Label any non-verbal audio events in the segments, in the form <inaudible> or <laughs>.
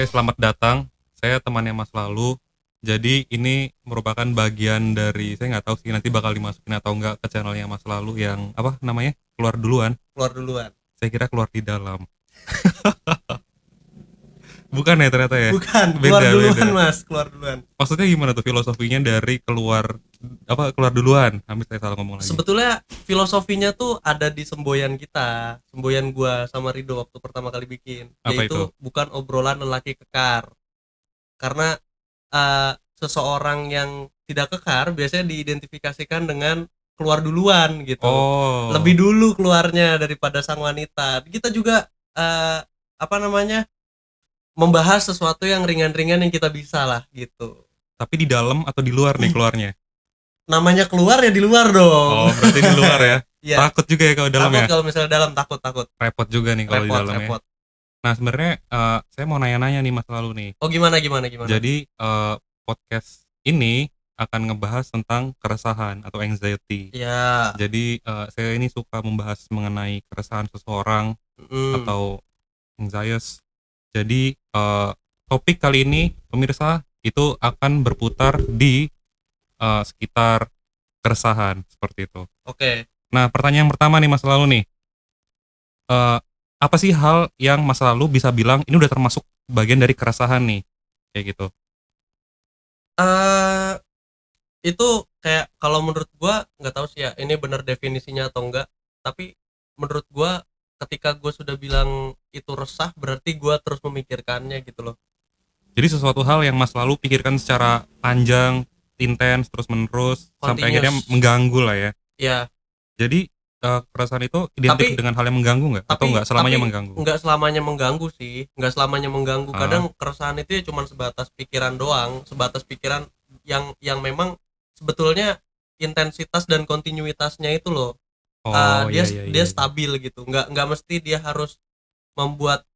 Oke, selamat datang. Saya temannya Mas Lalu. Jadi ini merupakan bagian dari saya nggak tahu sih nanti bakal dimasukin atau enggak ke channelnya Mas Lalu yang apa namanya keluar duluan. keluar duluan Saya kira keluar di dalam. Bukan ya ternyata ya. bukan Beda, keluar duluan beda. mas keluar duluan Maksudnya gimana tuh filosofinya dari keluar apa keluar duluan? Hampir saya salah ngomong lagi. sebetulnya filosofinya tuh ada di semboyan kita semboyan gua sama Rido waktu pertama kali bikin Apa yaitu itu? bukan obrolan lelaki kekar karena eh, seseorang yang tidak kekar biasanya diidentifikasikan dengan keluar duluan gitu Oh. lebih dulu keluarnya daripada sang wanita kita juga eh, apa namanya membahas sesuatu yang ringan-ringan yang kita bisa lah gitu Tapi di dalam atau di luar nih keluarnya? namanya keluar ya di luar dong Oh, berarti di luar ya. <laughs> Iya. Takut juga ya kalau dalam takut ya. kalau misalnya dalam takut takut Repot juga nih kalau di repot dalam ya. repot Nah, sebenarnya eh, saya mau nanya-nanya nih Mas Lalu nih. oh gimana gimana gimana Jadi eh, podcast ini akan ngebahas tentang keresahan atau anxiety. ya Jadi eh, saya ini suka membahas mengenai keresahan seseorang mm, atau anxious. Jadi eh, topik kali ini pemirsa itu akan berputar di eh, sekitar keresahan seperti itu. oke Nah, pertanyaan pertama nih Mas Lalu nih. Eh, apa sih hal yang Mas Lalu bisa bilang ini udah termasuk bagian dari keresahan nih? Kayak gitu. eh itu kayak kalau menurut gua nggak tahu sih ya ini benar definisinya atau enggak tapi menurut gua ketika gua sudah bilang itu resah berarti gua terus memikirkannya gitu loh Jadi sesuatu hal yang Mas Lalu pikirkan secara panjang, intens, terus menerus sampai Continuous. akhirnya mengganggu lah ya. ya Jadi eh, keresahan itu identik Tapi- dengan hal yang mengganggu nggak? Atau nggak selamanya tapi mengganggu? nggak selamanya mengganggu sih nggak selamanya mengganggu Ah. kadang keresahan itu ya cuma sebatas pikiran doang sebatas pikiran yang yang memang sebetulnya intensitas dan kontinuitasnya itu loh Oh uh, dia iya, iya, dia iya. stabil gitu nggak nggak mesti dia harus membuat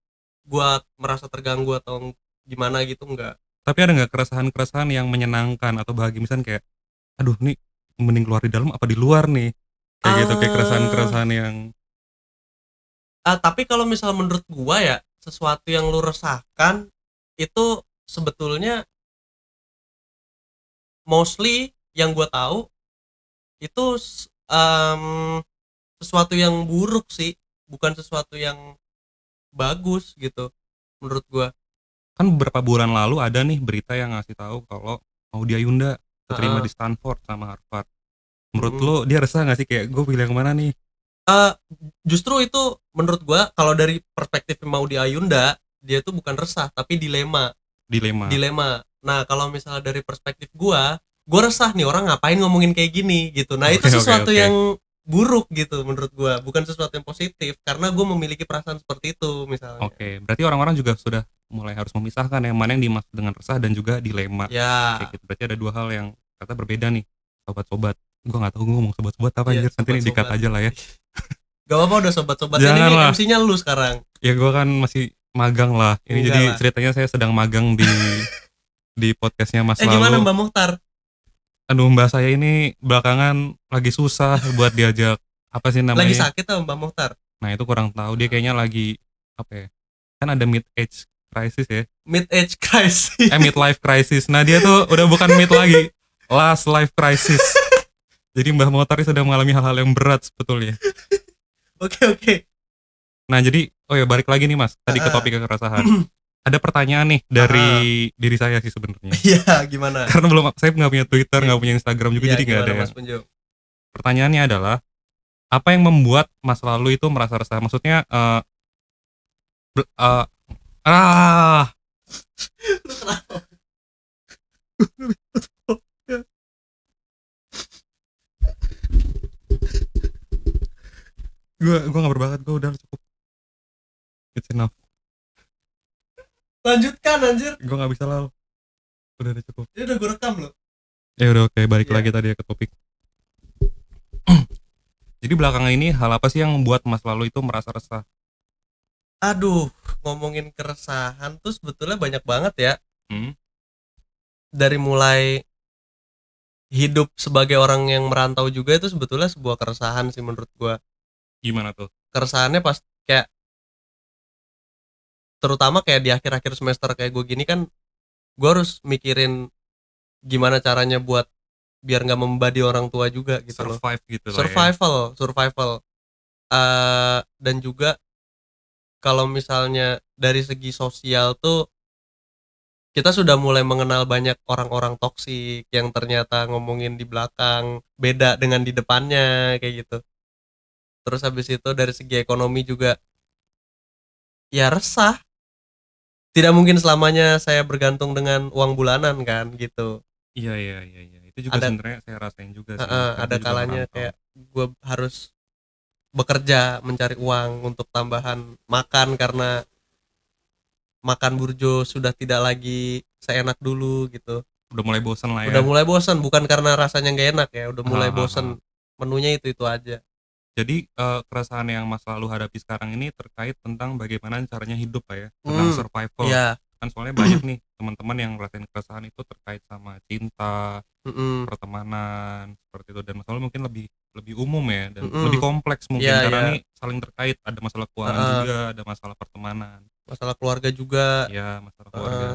gua merasa terganggu atau gimana gitu nggak Tapi ada nggak keresahan-keresahan yang menyenangkan atau bahagia misalnya kayak, aduh nih mending keluar di dalam apa di luar nih? Kayak gitu kayak Ah. keresahan-keresahan yang Ah, tapi kalau misal menurut gua ya sesuatu yang lu resahkan itu sebetulnya mostly yang gua tahu itu em, sesuatu yang buruk sih bukan sesuatu yang bagus gitu menurut gua kan beberapa bulan lalu ada nih berita yang ngasih tahu kalau Maudy Ayunda keterima Ah. di Stanford sama Harvard. Menurut Mm. lo dia resah nggak sih kayak gue pilih yang mana nih? Eh, justru itu menurut gua kalau dari perspektif mau di Ayunda dia tuh bukan resah tapi dilema Dilema. dilema nah kalau misalnya dari perspektif gua gua resah nih orang ngapain ngomongin kayak gini gitu nah itu Oke, oke, sesuatu oke. yang buruk gitu menurut gua bukan sesuatu yang positif karena gua memiliki perasaan seperti itu misalnya Oke, berarti orang-orang juga sudah mulai harus memisahkan yang mana yang dimaksud dengan resah dan juga dilema. ya Kayak gitu. Berarti ada dua hal yang kata berbeda nih, sobat-sobat. Gue nggak tahu gue ngomong sobat-sobat apa Iya, anjir, nanti ini dikat aja lah ya. <laughs> gak apa-apa udah sobat-sobat ini lah. MC-nya lu sekarang Ya gue kan masih magang lah. Ini Enggak jadi lah. ceritanya saya sedang magang di <laughs> di podcastnya Mas eh gimana Lalu. Mbak Muhtar Aduh mbak saya ini belakangan lagi susah buat diajak apa sih namanya? lagi sakit tau Mbak Muhtar Nah itu kurang tahu dia kayaknya lagi apa ya? Kan ada mid age crisis ya, mid age crisis eh mid life crisis. Nah dia tuh udah bukan mid lagi, last life crisis. Jadi Mbah Motar ini sedang mengalami hal-hal yang berat sebetulnya. <laughs> oke oke Nah jadi oh ya balik lagi nih mas, tadi ke topik keresahan. <clears throat> ada pertanyaan nih dari diri saya sih sebenarnya. <laughs> iya gimana? <laughs> Karena belum saya nggak punya Twitter, nggak punya Instagram juga, Iya, jadi nggak ada. yang- Mas Punjo? Pertanyaannya adalah apa yang membuat Mas lalu itu merasa resah? Maksudnya bel- eh, ah. <laughs> Gue gue nggak berbakat gue udah cukup. It's enough lanjutkan anjir gue nggak bisa lah udah udah cukup. Ini udah gue rekam loh. Ya udah oke balik Iya. lagi tadi ya ke topik. <clears throat> Jadi belakangan ini hal apa sih yang membuat Mas lalu itu merasa resah? Aduh ngomongin keresahan tuh sebetulnya banyak banget ya. Hmm? dari mulai hidup sebagai orang yang merantau juga itu sebetulnya sebuah keresahan sih menurut gua. Gimana tuh? Keresahannya pas kayak terutama kayak di akhir-akhir semester kayak gue gini kan gue harus mikirin gimana caranya buat biar nggak membadi orang tua juga gitu loh. Survive gitu lah ya. survival survival. Eh, dan juga kalau misalnya dari segi sosial tuh kita sudah mulai mengenal banyak orang-orang toksik yang ternyata ngomongin di belakang beda dengan di depannya kayak gitu. Terus habis itu dari segi ekonomi juga ya resah tidak mungkin selamanya saya bergantung dengan uang bulanan kan gitu. Iya iya iya iya. Itu juga Ada- sebenarnya saya rasain juga sih Heeh, Karena ada juga kalanya merantau. kayak gue harus bekerja mencari uang untuk tambahan makan karena makan burjo sudah tidak lagi seenak dulu gitu. Udah mulai bosen lah ya. Udah mulai bosan bukan karena rasanya nggak enak ya udah mulai bosan menunya itu itu aja jadi eh, keresahan yang Mas lalu hadapi sekarang ini terkait tentang bagaimana caranya hidup lah ya tentang Hmm, survival. Iya. Kan soalnya banyak <clears throat> nih teman-teman yang ngerasain keresahan itu terkait sama cinta mm-mm. pertemanan seperti itu. Dan masalah mungkin lebih lebih umum ya dan Mm-mm. lebih kompleks mungkin Iya, karena iya. ini saling terkait. Ada masalah keuangan Ha-ha. juga ada masalah pertemanan. Masalah keluarga juga. Ya masalah keluarga.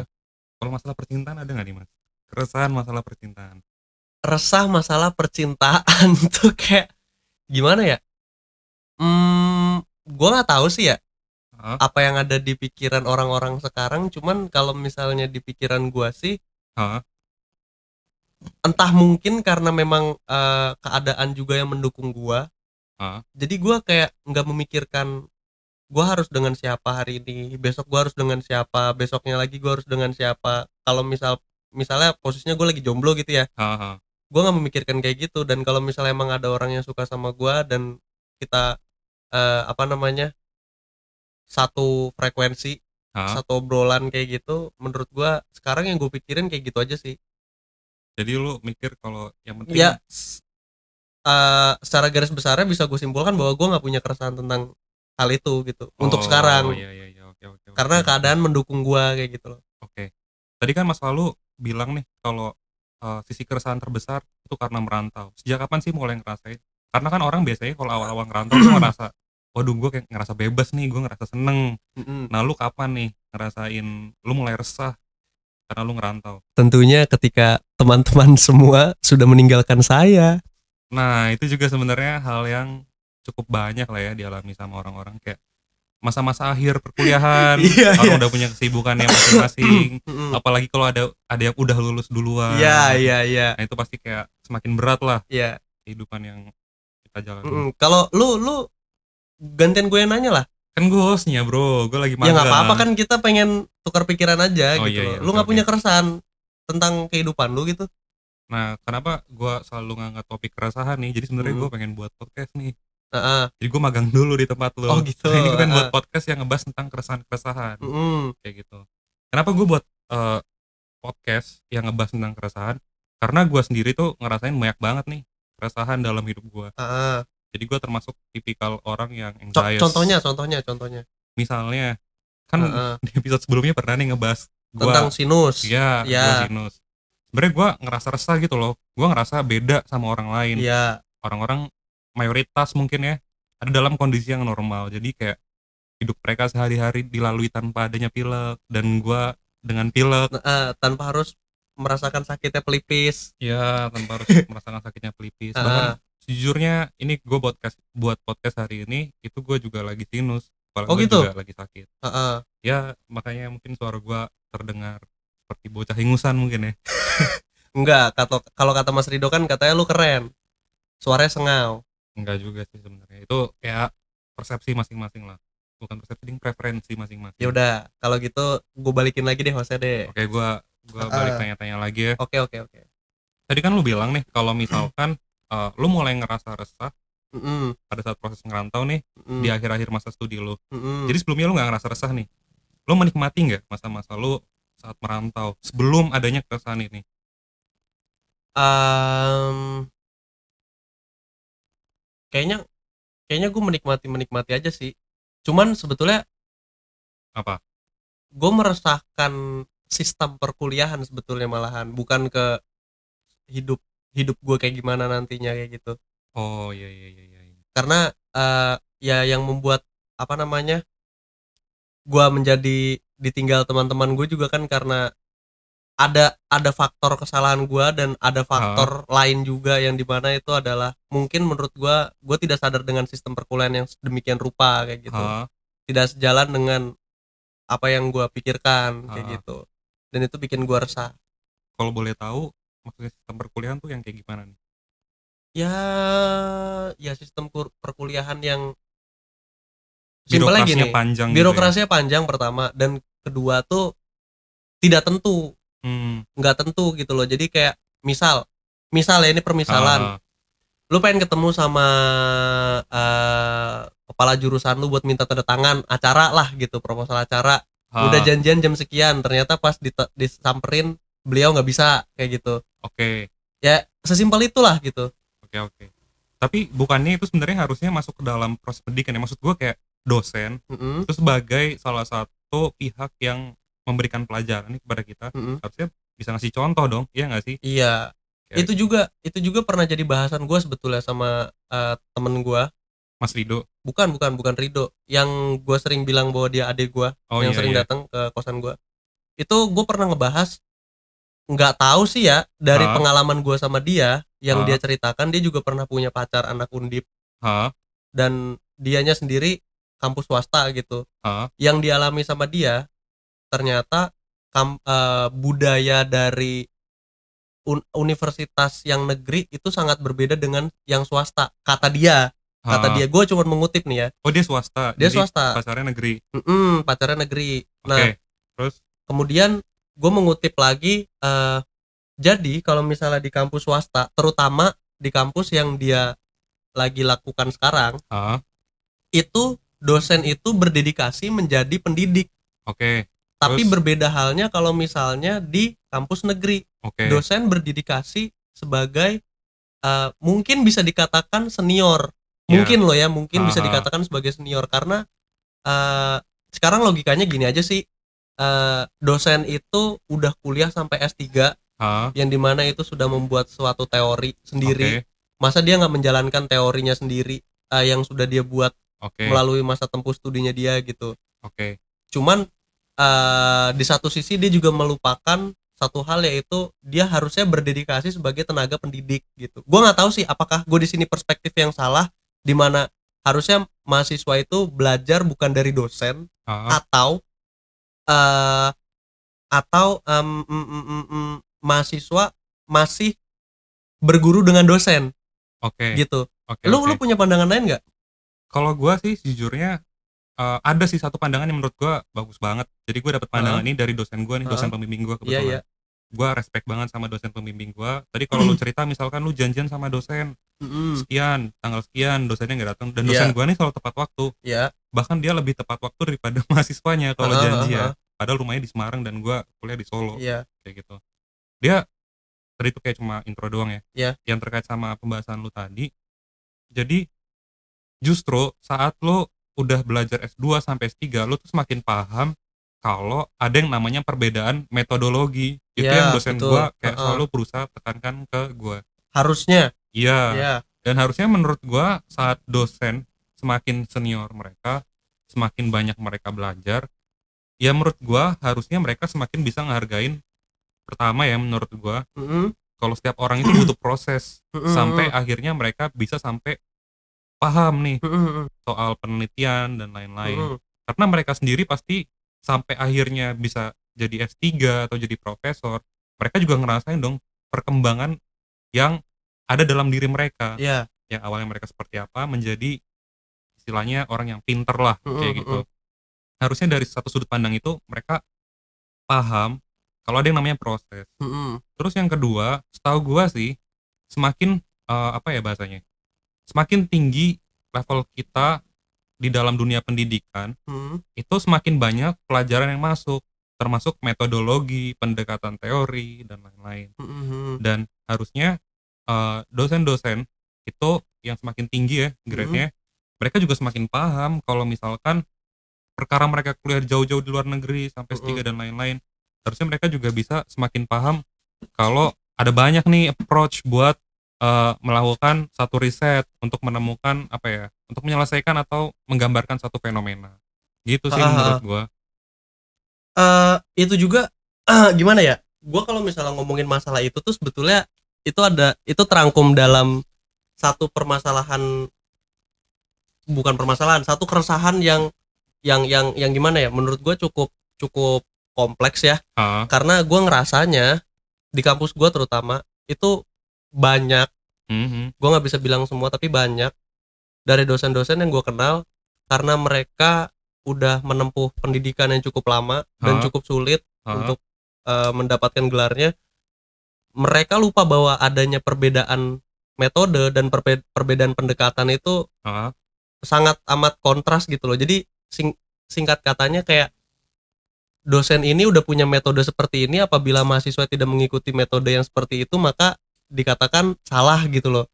Kalau masalah percintaan ada nggak nih mas? Keresahan masalah percintaan. Resah masalah percintaan <laughs> tuh kayak gimana ya hmm gue nggak tahu sih ya Hah? apa yang ada di pikiran orang-orang sekarang cuman kalau misalnya di pikiran gua sih Hah? entah mungkin karena memang eh, keadaan juga yang mendukung gua Hah? jadi gua kayak nggak memikirkan gua harus dengan siapa hari ini besok gua harus dengan siapa besoknya lagi gua harus dengan siapa kalau misal misalnya posisinya gue lagi jomblo gitu ya gue nggak memikirkan kayak gitu dan kalau misalnya emang ada orang yang suka sama gua dan kita eh, apa namanya satu frekuensi Ha? satu obrolan kayak gitu menurut gua sekarang yang gue pikirin kayak gitu aja sih jadi lu mikir kalau yang penting ya s- eh, secara garis besarnya bisa gue simpulkan bahwa gua nggak punya keresahan tentang hal itu gitu untuk Oh, sekarang iya, iya, iya, oke, oke, oke, karena oke. keadaan mendukung gua kayak gitu loh Oke. Tadi kan Mas lalu bilang nih kalau uh, sisi keresahan terbesar itu karena merantau. Sejak kapan sih mulai ngerasain? Karena kan orang biasanya kalau awal-awal ngerantau tuh <clears throat> ngerasa, waduh gue kayak ngerasa bebas nih, gue ngerasa seneng. Mm-mm. Nah lu kapan nih ngerasain, lu mulai resah karena lu ngerantau? tentunya ketika teman-teman <laughs> semua sudah meninggalkan saya Nah itu juga sebenarnya hal yang cukup banyak lah ya dialami sama orang-orang kayak masa-masa akhir perkuliahan, <laughs> Iya, orang iya. udah punya kesibukannya masing-masing. <clears throat> Mm-mm. Apalagi kalau ada ada yang udah lulus duluan. iya iya iya Nah itu pasti kayak semakin berat lah iya kehidupan yang kita jalani. Kalau lu lu gantian gue yang nanya lah Kan gue hostnya bro, gue lagi ya magang. nggak apa-apa kan kita pengen tukar pikiran aja Oh, gitu iya, iya, lu nggak oke. punya keresahan tentang kehidupan lu gitu Nah kenapa gue selalu ngangkat topik keresahan nih? Jadi sebenarnya Hmm. gue pengen buat podcast nih. Heeh. Jadi gue magang dulu di tempat lo. Oh, gitu. Ini gue pengen buat Ah. podcast yang ngebahas tentang keresahan-keresahan Mm-mm. kayak gitu. Kenapa gue buat eh, podcast yang ngebahas tentang keresahan? Karena gue sendiri tuh ngerasain banyak banget nih keresahan dalam hidup gue. Heeh. Jadi gue termasuk tipikal orang yang anxious. contohnya contohnya contohnya misalnya kan Heeh. <laughs> di episode sebelumnya pernah nih ngebahas gue tentang sinus Iya, Iya. gua sinus. Sebenarnya gue ngerasa resah gitu loh. Gue ngerasa beda sama orang lain. iya Orang-orang mayoritas mungkin ya ada dalam kondisi yang normal. Jadi kayak hidup mereka sehari-hari dilalui tanpa adanya pilek dan gue dengan pilek. Eh, tanpa harus merasakan sakitnya pelipis Ya tanpa harus <laughs> merasakan sakitnya pelipis. Ah. Bahkan sejujurnya ini gue podcast buat podcast hari ini itu gue juga lagi sinus. Kepala Oh, gua gitu? juga lagi sakit. Heeh. Ya makanya mungkin suara gue terdengar seperti bocah hingusan mungkin ya. <laughs> enggak kalau kalau kata Mas Rido kan katanya lu keren suaranya sengau enggak juga sih sebenarnya itu kayak persepsi masing-masing lah bukan persepsi ding preferensi masing-masing ya udah kalau gitu gue balikin lagi deh hostnya deh oke gua Ah. balik tanya-tanya lagi ya oke oke oke tadi kan lu bilang nih kalau misalkan eh, lu mulai ngerasa resah Mm-mm. pada saat proses ngerantau nih Mm-mm. di akhir-akhir masa studi lu Mm-mm. jadi sebelumnya lu nggak ngerasa resah nih lu menikmati nggak masa-masa lu saat merantau sebelum adanya keresahan ini Em, kayaknya kayaknya gue menikmati menikmati aja sih cuman sebetulnya apa gue meresahkan sistem perkuliahan sebetulnya malahan bukan ke hidup hidup gue kayak gimana nantinya kayak gitu. Oh iya iya iya iya iya. karena eh, ya yang membuat apa namanya gue menjadi ditinggal teman-teman gue juga kan karena ada ada faktor kesalahan gue dan ada faktor lain juga yang di mana itu adalah mungkin menurut gue gue tidak sadar dengan sistem perkuliahan yang demikian rupa kayak gitu. Ha, tidak sejalan dengan apa yang gue pikirkan kayak Ah. gitu. Dan itu bikin gue resah. Kalau boleh tahu maksudnya sistem perkuliahan tuh yang kayak gimana nih? Ya ya sistem perkuliahan yang simpelnya birokrasinya gini. panjang gitu birokrasinya panjang pertama dan kedua tuh tidak tentu. Ya? Hmm, nggak tentu gitu loh. Jadi kayak misal misal ya ini permisalan. Ah, lu pengen ketemu sama eh, kepala jurusan lu buat minta tanda tangan acara lah gitu proposal acara. Ah, udah janjian jam sekian ternyata pas disamperin beliau nggak bisa kayak gitu oke. Ya sesimpel itulah gitu. Oke oke. Tapi bukannya itu sebenarnya harusnya masuk ke dalam proses pendidikan ya? Maksud gue kayak dosen Mm-mm, itu sebagai salah satu pihak yang memberikan pelajaran nih kepada kita mm-mm. harusnya bisa ngasih contoh dong iya nggak sih? Iya. Itu juga itu juga pernah jadi bahasan gue sebetulnya sama eh, temen gue Mas Rido? Bukan bukan bukan Rido. Yang gue sering bilang bahwa dia adik gue oh yang iya sering iya. datang ke kosan gue itu gue pernah ngebahas nggak tahu sih ya dari Hah? pengalaman gue sama dia yang Hah? dia ceritakan dia juga pernah punya pacar anak undip. Ha dan dianya sendiri kampus swasta gitu. Ha yang dialami sama dia ternyata kam- eh, budaya dari un- universitas yang negeri itu sangat berbeda dengan yang swasta kata dia. Kata ha. dia gue cuma mengutip nih ya. Oh dia swasta dia jadi swasta. pasarnya negeri? Mm-mm, pacarnya negeri. Oke nah terus? kemudian gue mengutip lagi eh, jadi kalau misalnya di kampus swasta terutama di kampus yang dia lagi lakukan sekarang ha itu dosen itu berdedikasi menjadi pendidik. Oke tapi Terus? berbeda halnya kalau misalnya di kampus negeri. Oke. Dosen berdedikasi sebagai eh, mungkin bisa dikatakan senior. Ya. mungkin loh ya mungkin bisa Aha. dikatakan sebagai senior. Karena eh, sekarang logikanya gini aja sih eh, dosen itu udah kuliah sampai S3 ha yang di mana itu sudah membuat suatu teori sendiri. Oke. Masa dia nggak menjalankan teorinya sendiri eh, yang sudah dia buat oke. melalui masa tempuh studinya dia gitu. Oke. Cuman eh, di satu sisi dia juga melupakan satu hal yaitu dia harusnya berdedikasi sebagai tenaga pendidik gitu. Gue nggak tahu sih apakah gue di sini perspektif yang salah di mana harusnya mahasiswa itu belajar bukan dari dosen ha atau eh atau em, mm, mm, mm, mm, mahasiswa masih berguru dengan dosen. Oke. Gitu. Oke lu oke. lu punya pandangan lain nggak? Kalau gua sih sejujurnya eh, ada sih satu pandangan yang menurut gua bagus banget. Jadi gue dapet pandangan ini dari dosen gua nih dosen pembimbing gua iya kebetulan. iya. Gua respect banget sama dosen pembimbing gua. Tadi kalau lu cerita misalkan lu janjian sama dosen Mm-mm. sekian tanggal sekian dosennya nggak datang dan Iya. dosen gua nih selalu tepat waktu. Ya bahkan dia lebih tepat waktu daripada <laughs> mahasiswanya kalau Ah, janji ya. padahal rumahnya di Semarang dan gua kuliah di Solo iya. kayak gitu. Dia tadi itu kayak cuma intro doang ya. Iya. yang terkait sama pembahasan lu tadi jadi justru saat lu udah belajar S2 sampai S3 lu tuh semakin paham kalau ada yang namanya perbedaan metodologi. Itu Iya, yang dosen betul. gua kayak Heeh. selalu berusaha tekankan ke gua. Harusnya. Iya. Ya dan harusnya menurut gua saat dosen semakin senior mereka semakin banyak mereka belajar ya menurut gua harusnya mereka semakin bisa ngehargain pertama ya menurut gua Mm-mm. kalau setiap orang itu butuh proses Mm-mm. sampai akhirnya mereka bisa sampai paham nih Mm-mm. soal penelitian dan lain-lain Mm-mm. karena mereka sendiri pasti sampai akhirnya bisa jadi S3 atau jadi profesor mereka juga ngerasain dong perkembangan yang ada dalam diri mereka ya yang awalnya mereka seperti apa menjadi istilahnya orang yang pinter lah kayak gitu. harusnya dari satu sudut pandang itu mereka paham kalau ada yang namanya proses. Terus yang kedua setahu gua sih semakin eh, apa ya bahasanya semakin tinggi level kita di dalam dunia pendidikan itu semakin banyak pelajaran yang masuk termasuk metodologi pendekatan teori dan lain-lain. Dan harusnya eh, dosen-dosen itu yang semakin tinggi ya grade-nya mereka juga semakin paham kalau misalkan perkara mereka kuliah jauh-jauh di luar negeri sampai S3 Mm-mm. dan lain-lain harusnya mereka juga bisa semakin paham kalau ada banyak nih approach buat eh, melakukan satu riset untuk menemukan apa ya untuk menyelesaikan atau menggambarkan satu fenomena. Gitu sih Ah, ah, menurut gua. Eh itu juga <clears throat> gimana ya gua kalau misalnya ngomongin masalah itu tuh sebetulnya itu ada itu terangkum dalam satu permasalahan bukan permasalahan satu keresahan yang yang yang yang gimana ya menurut gue cukup cukup kompleks ya. Ah, karena gue ngerasanya di kampus gue terutama itu banyak mhm, gue nggak bisa bilang semua tapi banyak dari dosen-dosen yang gue kenal karena mereka udah menempuh pendidikan yang cukup lama dan Hah? cukup sulit ah, untuk eh, mendapatkan gelarnya. Mereka lupa bahwa adanya perbedaan metode dan perbe- perbedaan pendekatan itu ah, sangat amat kontras gitu loh. Jadi sing- singkat katanya kayak dosen ini udah punya metode seperti ini apabila mahasiswa tidak mengikuti metode yang seperti itu maka dikatakan salah gitu loh.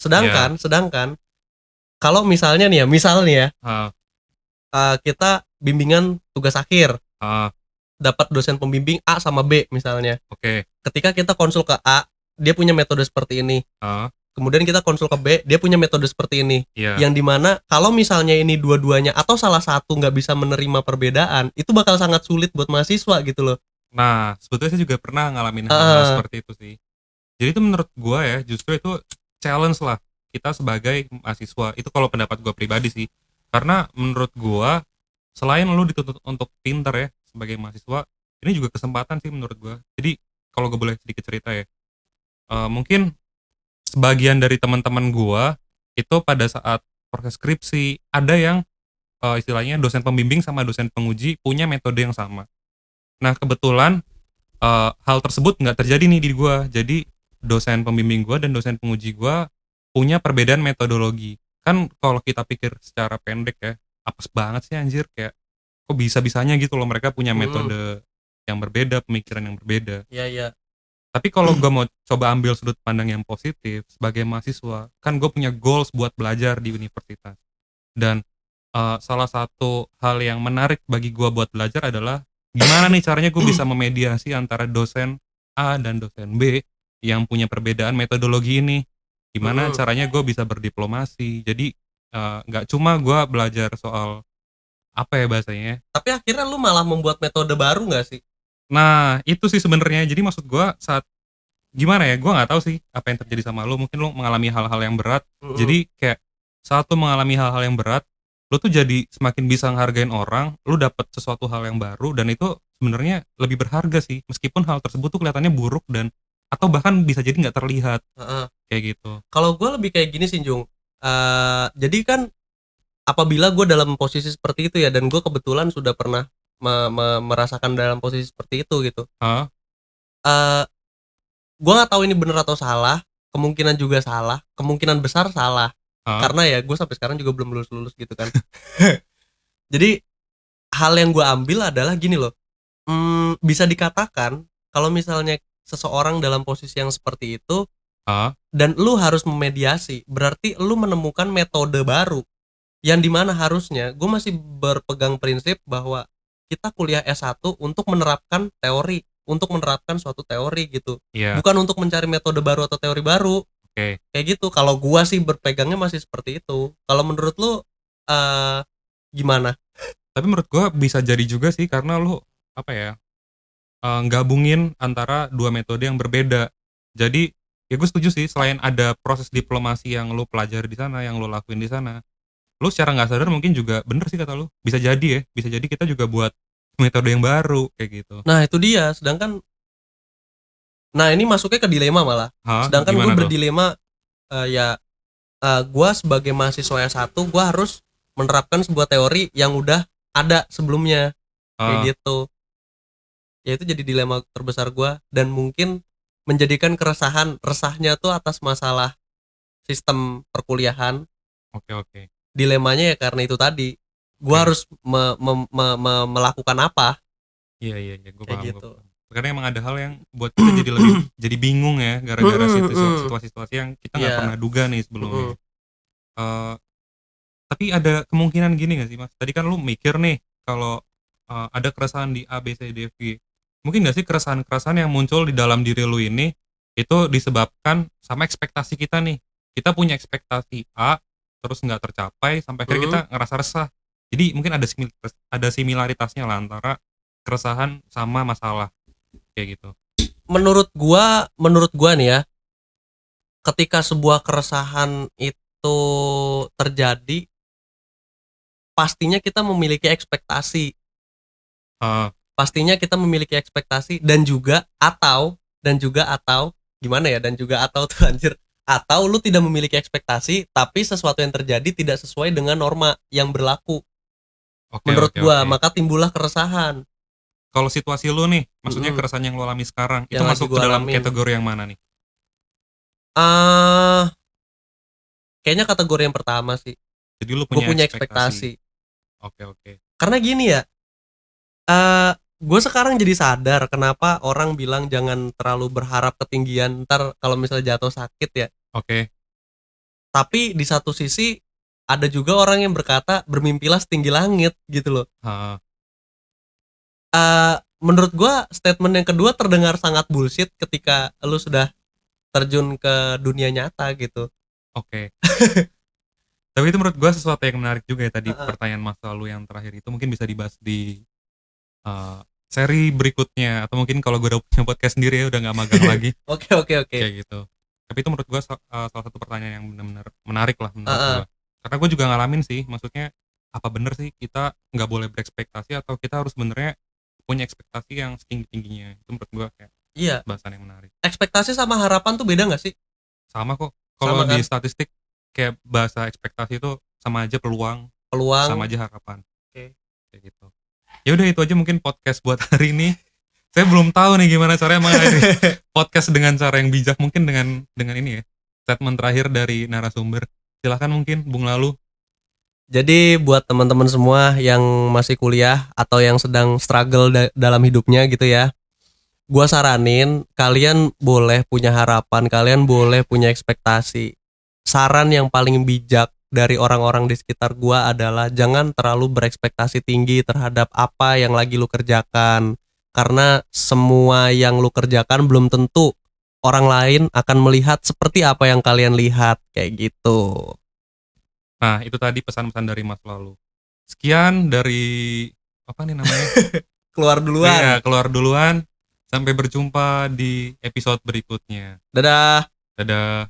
Sedangkan sedangkan kalau misalnya nih ya misalnya ya ah, eh, kita bimbingan tugas akhir ah, dapat dosen pembimbing A sama B misalnya. Oke, ketika kita konsul ke A dia punya metode seperti ini. Ah, kemudian kita konsul ke B dia punya metode seperti ini iya, yang di mana kalau misalnya ini dua-duanya atau salah satu nggak bisa menerima perbedaan itu bakal sangat sulit buat mahasiswa gitu loh Nah, sebetulnya saya juga pernah ngalamin hal, Ah. seperti itu sih. Jadi itu menurut gua ya, justru itu challenge lah kita sebagai mahasiswa. Itu kalau pendapat gua pribadi sih. Karena menurut gua selain lu dituntut untuk pinter ya sebagai mahasiswa, ini juga kesempatan sih menurut gua. Jadi kalau gue boleh sedikit cerita ya, eh, mungkin sebagian dari teman-teman gua itu pada saat proses skripsi ada yang eh, istilahnya dosen pembimbing sama dosen penguji punya metode yang sama. Nah kebetulan eh, hal tersebut nggak terjadi nih di gua. Jadi dosen pembimbing gua dan dosen penguji gua punya perbedaan metodologi. Kan kalau kita pikir secara pendek ya, apes banget sih anjir kayak kok bisa-bisanya gitu loh mereka punya Hmm. metode yang berbeda, pemikiran yang berbeda. iya iya Tapi kalau gua mau coba ambil sudut pandang yang positif sebagai mahasiswa, kan gue punya goals buat belajar di universitas. Dan eh, salah satu hal yang menarik bagi gua buat belajar adalah gimana nih caranya gue bisa <clears throat> memediasi antara dosen A dan dosen B yang punya perbedaan metodologi ini. Gimana Hmm. caranya gue bisa berdiplomasi. Jadi eh, nggak cuma gua belajar soal apa ya bahasanya tapi akhirnya lu malah membuat metode baru nggak sih Nah, itu sih sebenarnya. Jadi maksud gua saat gimana ya? Gua nggak tahu sih apa yang terjadi sama lu. Mungkin lu mengalami hal-hal yang berat. Jadi kayak saat lu mengalami hal-hal yang berat, lu tuh jadi semakin bisa ngehargain orang, lu dapet sesuatu hal yang baru dan itu sebenarnya lebih berharga sih. Meskipun hal tersebut tuh kelihatannya buruk dan atau bahkan bisa jadi nggak terlihat Heeh. kayak gitu. kalau gue lebih kayak gini sih Jung Eh, jadi kan apabila gue dalam posisi seperti itu ya dan gue kebetulan sudah pernah me- me- merasakan dalam posisi seperti itu gitu Hah? eh gue nggak tahu ini bener atau salah kemungkinan juga salah kemungkinan besar salah Hah? karena ya gue sampai sekarang juga belum lulus lulus gitu kan <laughs> jadi hal yang gue ambil adalah gini loh hmm, bisa dikatakan kalau misalnya seseorang dalam posisi yang seperti itu Hah? dan lu harus memediasi berarti lu menemukan metode baru yang di mana harusnya gue masih berpegang prinsip bahwa kita kuliah S1 untuk menerapkan teori untuk menerapkan suatu teori gitu Iya. bukan untuk mencari metode baru atau teori baru Oke. kayak gitu kalau gua sih berpegangnya masih seperti itu kalau menurut lu eh gimana Tapi menurut gua bisa jadi juga sih karena lu apa ya? eh, gabungin antara dua metode yang berbeda. Jadi ya gue setuju sih selain ada proses diplomasi yang lu pelajari di sana, yang lu lakuin di sana, lu secara nggak sadar mungkin juga bener sih kata lu. Bisa jadi ya, bisa jadi kita juga buat metode yang baru kayak gitu. nah itu dia. Sedangkan nah ini masuknya ke dilema malah. Hah? sedangkan gue berdilema eh, ya eh, gua sebagai mahasiswa S1 gua harus menerapkan sebuah teori yang udah ada sebelumnya. Kayak gitu. Ya itu jadi dilema terbesar gua. Dan mungkin menjadikan keresahan resahnya tuh atas masalah sistem perkuliahan. Oke oke. dilemanya ya karena itu tadi gua Oke. harus me- me- me- me- melakukan apa Iya iya iya, gue paham. gitu. gua paham. Karena emang ada hal yang buat kita jadi lebih <clears throat> jadi bingung ya gara-gara situasi-situasi yang kita nggak Iya. pernah duga nih sebelumnya. Eh, tapi ada kemungkinan gini gak sih mas? Tadi kan lu mikir nih kalau eh, ada keresahan di A, B, C, D, F, G. Mungkin gak sih keresahan-keresahan yang muncul di dalam diri lu ini itu disebabkan sama ekspektasi kita nih. Kita punya ekspektasi A, terus nggak tercapai sampai akhirnya kita ngerasa resah. Jadi mungkin ada simil- ada similaritasnya lah antara keresahan sama masalah kayak gitu. Menurut gua menurut gua nih ya ketika sebuah keresahan itu terjadi pastinya kita memiliki ekspektasi. Eh, pastinya kita memiliki ekspektasi dan juga atau dan juga atau gimana ya dan juga atau tuh <laughs> anjir. Atau lu tidak memiliki ekspektasi tapi sesuatu yang terjadi tidak sesuai dengan norma yang berlaku oke menurut oke, gua oke. maka timbullah keresahan. Kalau situasi lu nih maksudnya Mm-mm. keresahan yang lu alami sekarang itu Yang lagi masuk ke dalam alamin. kategori yang mana nih? Ah kayaknya kategori yang pertama sih. Jadi lu punya, punya ekspektasi. oke oke. Karena gini ya eh gue sekarang jadi sadar kenapa orang bilang jangan terlalu berharap ketinggian ntar kalau misalnya jatuh sakit ya. Oke. Tapi di satu sisi ada juga orang yang berkata bermimpilah setinggi langit gitu loh Ah, Eh menurut gue statement yang kedua terdengar sangat bullshit ketika lu sudah terjun ke dunia nyata gitu Oke. <laughs> Tapi itu menurut gua sesuatu yang menarik juga ya tadi Heeh. pertanyaan masa lalu yang terakhir itu mungkin bisa dibahas di uh, seri berikutnya atau mungkin kalau gue udah punya podcast sendiri ya udah nggak magang <laughs> lagi oke oke oke kayak gitu. Tapi itu menurut gua uh, salah satu pertanyaan yang benar-benar menarik lah menurut Heeh. gua. Karena gue juga ngalamin sih, maksudnya apa bener sih kita nggak boleh berekspektasi atau kita harus benernya punya ekspektasi yang setinggi tingginya itu menurut gua kayak iya bahasan yang menarik. ekspektasi sama harapan tuh beda gak sih Sama kok kalau Sama di kan? statistik kayak bahasa ekspektasi itu sama aja peluang peluang sama aja harapan. Oke. Kayak gitu. Ya udah itu aja mungkin podcast buat hari ini. Saya belum tahu nih gimana caranya mengakhiri <laughs> podcast dengan cara yang bijak mungkin dengan dengan ini ya. Statement terakhir dari narasumber. Silahkan mungkin Bung Lalu. Jadi buat teman-teman semua yang masih kuliah atau yang sedang struggle da- dalam hidupnya gitu ya. Gua saranin kalian boleh punya harapan, kalian boleh punya ekspektasi. Saran yang paling bijak dari orang-orang di sekitar gua adalah jangan terlalu berekspektasi tinggi terhadap apa yang lagi lu kerjakan. Karena semua yang lu kerjakan belum tentu orang lain akan melihat seperti apa yang kalian lihat kayak gitu. Nah, itu tadi pesan-pesan dari Mas Lalu. Sekian dari apa nih namanya? <laughs> Keluar duluan. Iya, keluar duluan. Sampai berjumpa di episode berikutnya. Dadah. Dadah.